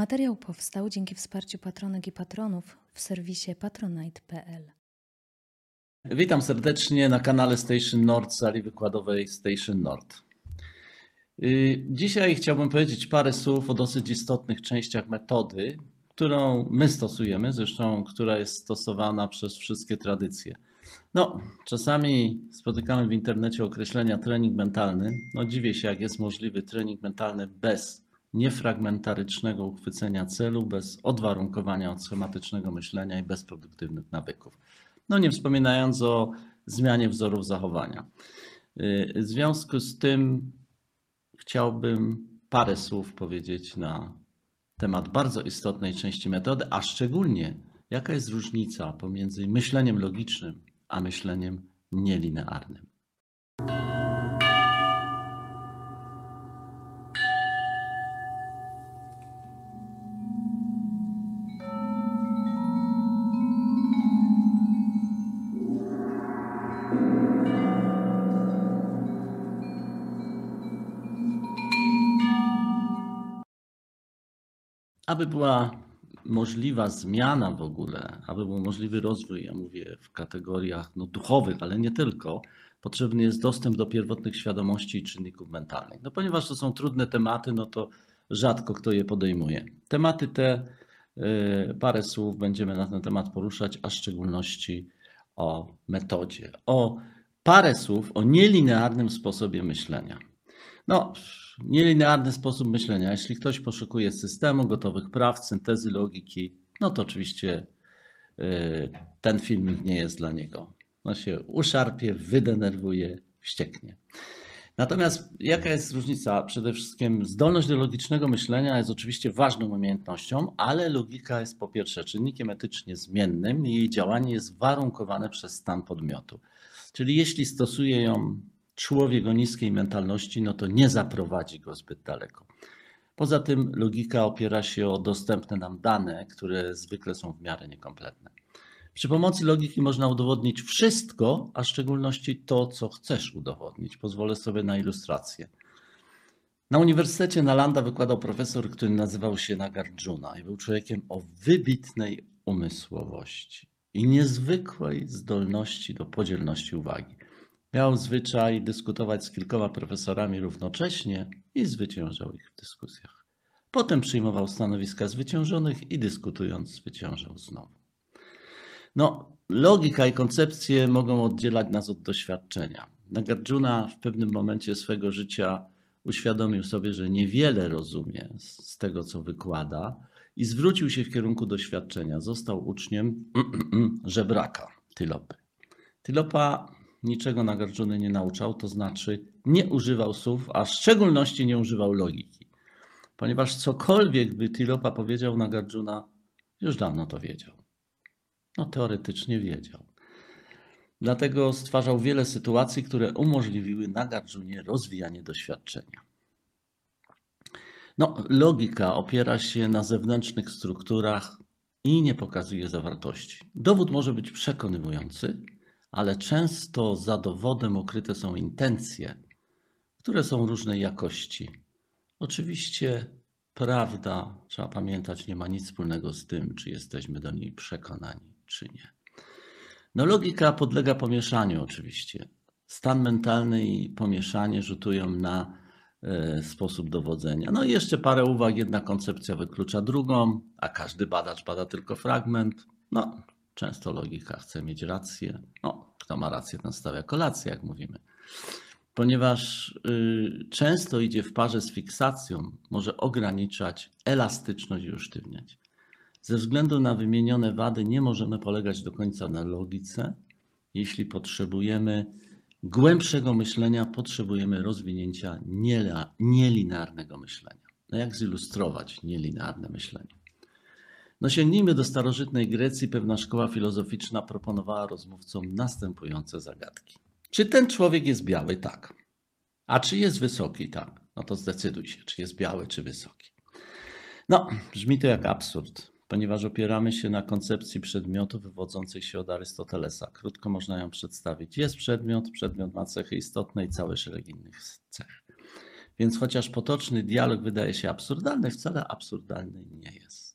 Materiał powstał dzięki wsparciu patronek i patronów w serwisie patronite.pl. Witam serdecznie na kanale Station Nord, sali wykładowej Station Nord. Y, Dzisiaj chciałbym powiedzieć parę słów o dosyć istotnych częściach metody, którą my stosujemy, zresztą która jest stosowana przez wszystkie tradycje. No, czasami spotykamy w internecie określenia trening mentalny. No, dziwię się, jak jest możliwy trening mentalny bez niefragmentarycznego uchwycenia celu, bez odwarunkowania od schematycznego myślenia i bez produktywnych nawyków. No, nie wspominając o zmianie wzorów zachowania. Y, W związku z tym chciałbym parę słów powiedzieć na temat bardzo istotnej części metody, a szczególnie jaka jest różnica pomiędzy myśleniem logicznym a myśleniem nielinearnym. Aby była możliwa zmiana w ogóle, aby był możliwy rozwój, ja mówię w kategoriach no, duchowych, ale nie tylko, potrzebny jest dostęp do pierwotnych świadomości i czynników mentalnych. No, ponieważ to są trudne tematy, no to rzadko kto je podejmuje. Tematy te, y, parę słów będziemy na ten temat poruszać, a w szczególności o metodzie, o parę słów o nielinearnym sposobie myślenia. No, nielinearny sposób myślenia. Jeśli ktoś poszukuje systemu, gotowych praw, syntezy logiki, no to oczywiście y, ten filmik nie jest dla niego. No się uszarpie, wydenerwuje, wścieknie. Natomiast jaka jest różnica? Przede wszystkim zdolność do logicznego myślenia jest oczywiście ważną umiejętnością, ale logika jest po pierwsze czynnikiem etycznie zmiennym i jej działanie jest warunkowane przez stan podmiotu. Czyli jeśli stosuje ją człowiek o niskiej mentalności, no to nie zaprowadzi go zbyt daleko. Poza tym logika opiera się o dostępne nam dane, które zwykle są w miarę niekompletne. Przy pomocy logiki można udowodnić wszystko, a w szczególności to, co chcesz udowodnić. Pozwolę sobie na ilustrację. Na Uniwersytecie Nalanda wykładał profesor, który nazywał się Nagarjuna i był człowiekiem o wybitnej umysłowości i niezwykłej zdolności do podzielności uwagi. Miał zwyczaj dyskutować z kilkoma profesorami równocześnie i zwyciężał ich w dyskusjach. Potem przyjmował stanowiska zwyciężonych i dyskutując zwyciężał znowu. No, logika i koncepcje mogą oddzielać nas od doświadczenia. Nagarjuna w pewnym momencie swego życia uświadomił sobie, że niewiele rozumie z tego, co wykłada i zwrócił się w kierunku doświadczenia. Został uczniem żebraka Tylopy. Tylopa niczego Nagarjuny nie nauczał, to znaczy nie używał słów, a w szczególności nie używał logiki. Ponieważ cokolwiek by Tilopa powiedział Nagarjuna, już dawno to wiedział. No teoretycznie wiedział. Dlatego stwarzał wiele sytuacji, które umożliwiły Nagarjunie rozwijanie doświadczenia. No, logika opiera się na zewnętrznych strukturach i nie pokazuje zawartości. Dowód może być przekonywujący, ale często za dowodem ukryte są intencje, które są różnej jakości. Oczywiście prawda, trzeba pamiętać, nie ma nic wspólnego z tym, czy jesteśmy do niej przekonani, czy nie. No logika podlega pomieszaniu oczywiście. Stan mentalny i pomieszanie rzutują na e, sposób dowodzenia. No i jeszcze parę uwag. Jedna koncepcja wyklucza drugą, a każdy badacz bada tylko fragment. No, często logika chce mieć rację. No, kto ma rację, ten stawia kolację, jak mówimy. Ponieważ y, często idzie w parze z fiksacją, może ograniczać elastyczność i usztywniać. Ze względu na wymienione wady nie możemy polegać do końca na logice. Jeśli potrzebujemy głębszego myślenia, potrzebujemy rozwinięcia nielinearnego myślenia. No jak zilustrować nielinearne myślenie? No sięgnijmy do starożytnej Grecji. Pewna szkoła filozoficzna proponowała rozmówcom następujące zagadki. Czy ten człowiek jest biały? Tak. A czy jest wysoki? Tak. No to zdecyduj się, czy jest biały, czy wysoki. No, brzmi to jak absurd, ponieważ opieramy się na koncepcji przedmiotu wywodzącej się od Arystotelesa. Krótko można ją przedstawić. Jest przedmiot, przedmiot ma cechy istotne i cały szereg innych cech. Więc chociaż potoczny dialog wydaje się absurdalny, wcale absurdalny nie jest.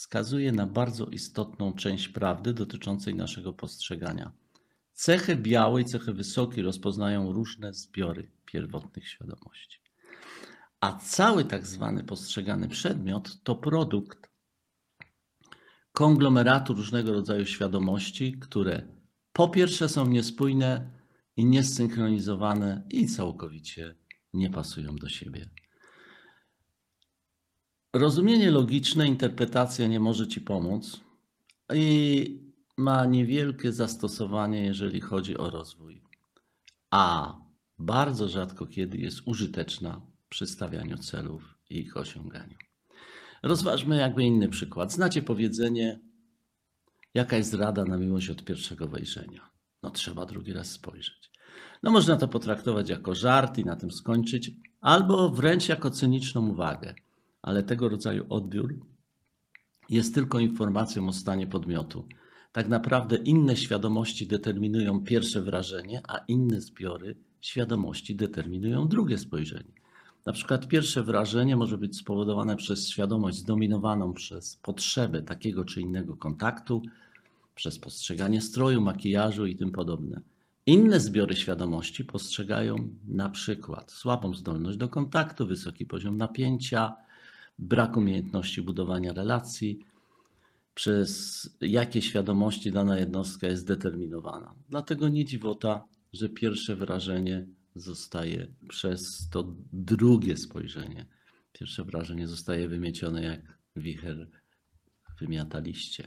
Wskazuje na bardzo istotną część prawdy dotyczącej naszego postrzegania. Cechy białe i cechy wysokie rozpoznają różne zbiory pierwotnych świadomości. A cały tak zwany postrzegany przedmiot to produkt konglomeratu różnego rodzaju świadomości, które po pierwsze są niespójne i niesynchronizowane i całkowicie nie pasują do siebie. Rozumienie logiczne, interpretacja nie może ci pomóc i ma niewielkie zastosowanie, jeżeli chodzi o rozwój, a bardzo rzadko kiedy jest użyteczna przy stawianiu celów i ich osiąganiu. Rozważmy jakby inny przykład. Znacie powiedzenie, jaka jest rada na miłość od pierwszego wejrzenia? No trzeba drugi raz spojrzeć. No można to potraktować jako żart i na tym skończyć, albo wręcz jako cyniczną uwagę, ale tego rodzaju odbiór jest tylko informacją o stanie podmiotu. Tak naprawdę inne świadomości determinują pierwsze wrażenie, a inne zbiory świadomości determinują drugie spojrzenie. Na przykład pierwsze wrażenie może być spowodowane przez świadomość zdominowaną przez potrzebę takiego czy innego kontaktu, przez postrzeganie stroju, makijażu i tym podobne. Inne zbiory świadomości postrzegają na przykład słabą zdolność do kontaktu, wysoki poziom napięcia, brak umiejętności budowania relacji, przez jakie świadomości dana jednostka jest determinowana. Dlatego nie dziwota, że pierwsze wrażenie zostaje przez to drugie spojrzenie. Pierwsze wrażenie zostaje wymiecione jak wicher wymiata liście.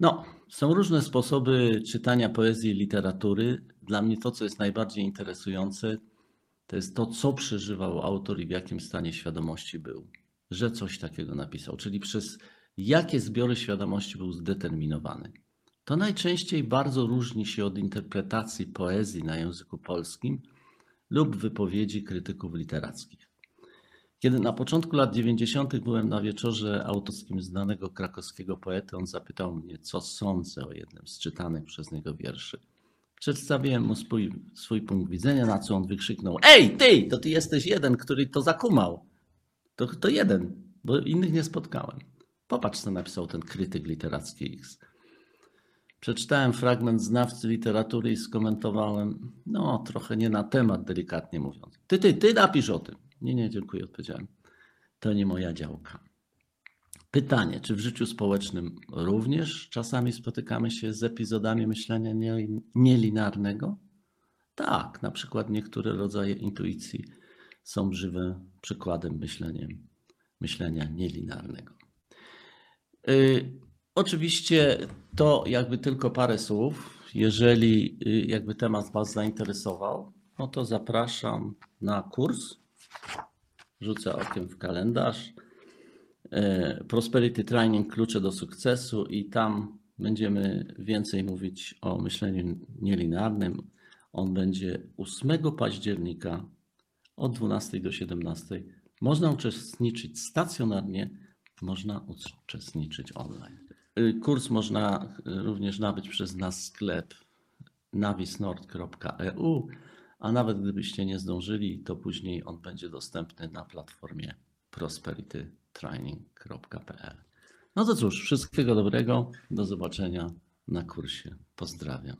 No, są różne sposoby czytania poezji i literatury. Dla mnie to, co jest najbardziej interesujące, to jest to, co przeżywał autor i w jakim stanie świadomości był, że coś takiego napisał, czyli przez jakie zbiory świadomości był zdeterminowany. To najczęściej bardzo różni się od interpretacji poezji na języku polskim lub wypowiedzi krytyków literackich. Kiedy na początku lat 90. byłem na wieczorze autorskim znanego krakowskiego poety, on zapytał mnie, co sądzę o jednym z czytanych przez niego wierszy. Przedstawiłem mu swój, swój punkt widzenia, na co on wykrzyknął: Ej, ty, to ty jesteś jeden, który to zakumał. To, to jeden, bo innych nie spotkałem. Popatrz, co napisał ten krytyk literacki X. Przeczytałem fragment znawcy literatury i skomentowałem, no trochę nie na temat, delikatnie mówiąc. Ty, ty, ty napisz o tym. Nie, nie, dziękuję, odpowiedziałem. To nie moja działka. Pytanie, czy w życiu społecznym również czasami spotykamy się z epizodami myślenia nielinarnego? Tak, na przykład niektóre rodzaje intuicji są żywym przykładem myśleniem, myślenia nielinarnego. Yy, oczywiście to jakby tylko parę słów. Jeżeli yy, jakby temat Was zainteresował, no to zapraszam na kurs rzucę okiem w kalendarz. E, Prosperity Training Klucze do sukcesu i tam będziemy więcej mówić o myśleniu nielinearnym. On będzie 8 października od 12 do 17. Można uczestniczyć stacjonarnie, można uczestniczyć online. E, Kurs można również nabyć przez nasz sklep navisnord.eu a nawet gdybyście nie zdążyli, to później on będzie dostępny na platformie prosperitytraining.pl. No to cóż, wszystkiego dobrego, do zobaczenia na kursie. Pozdrawiam.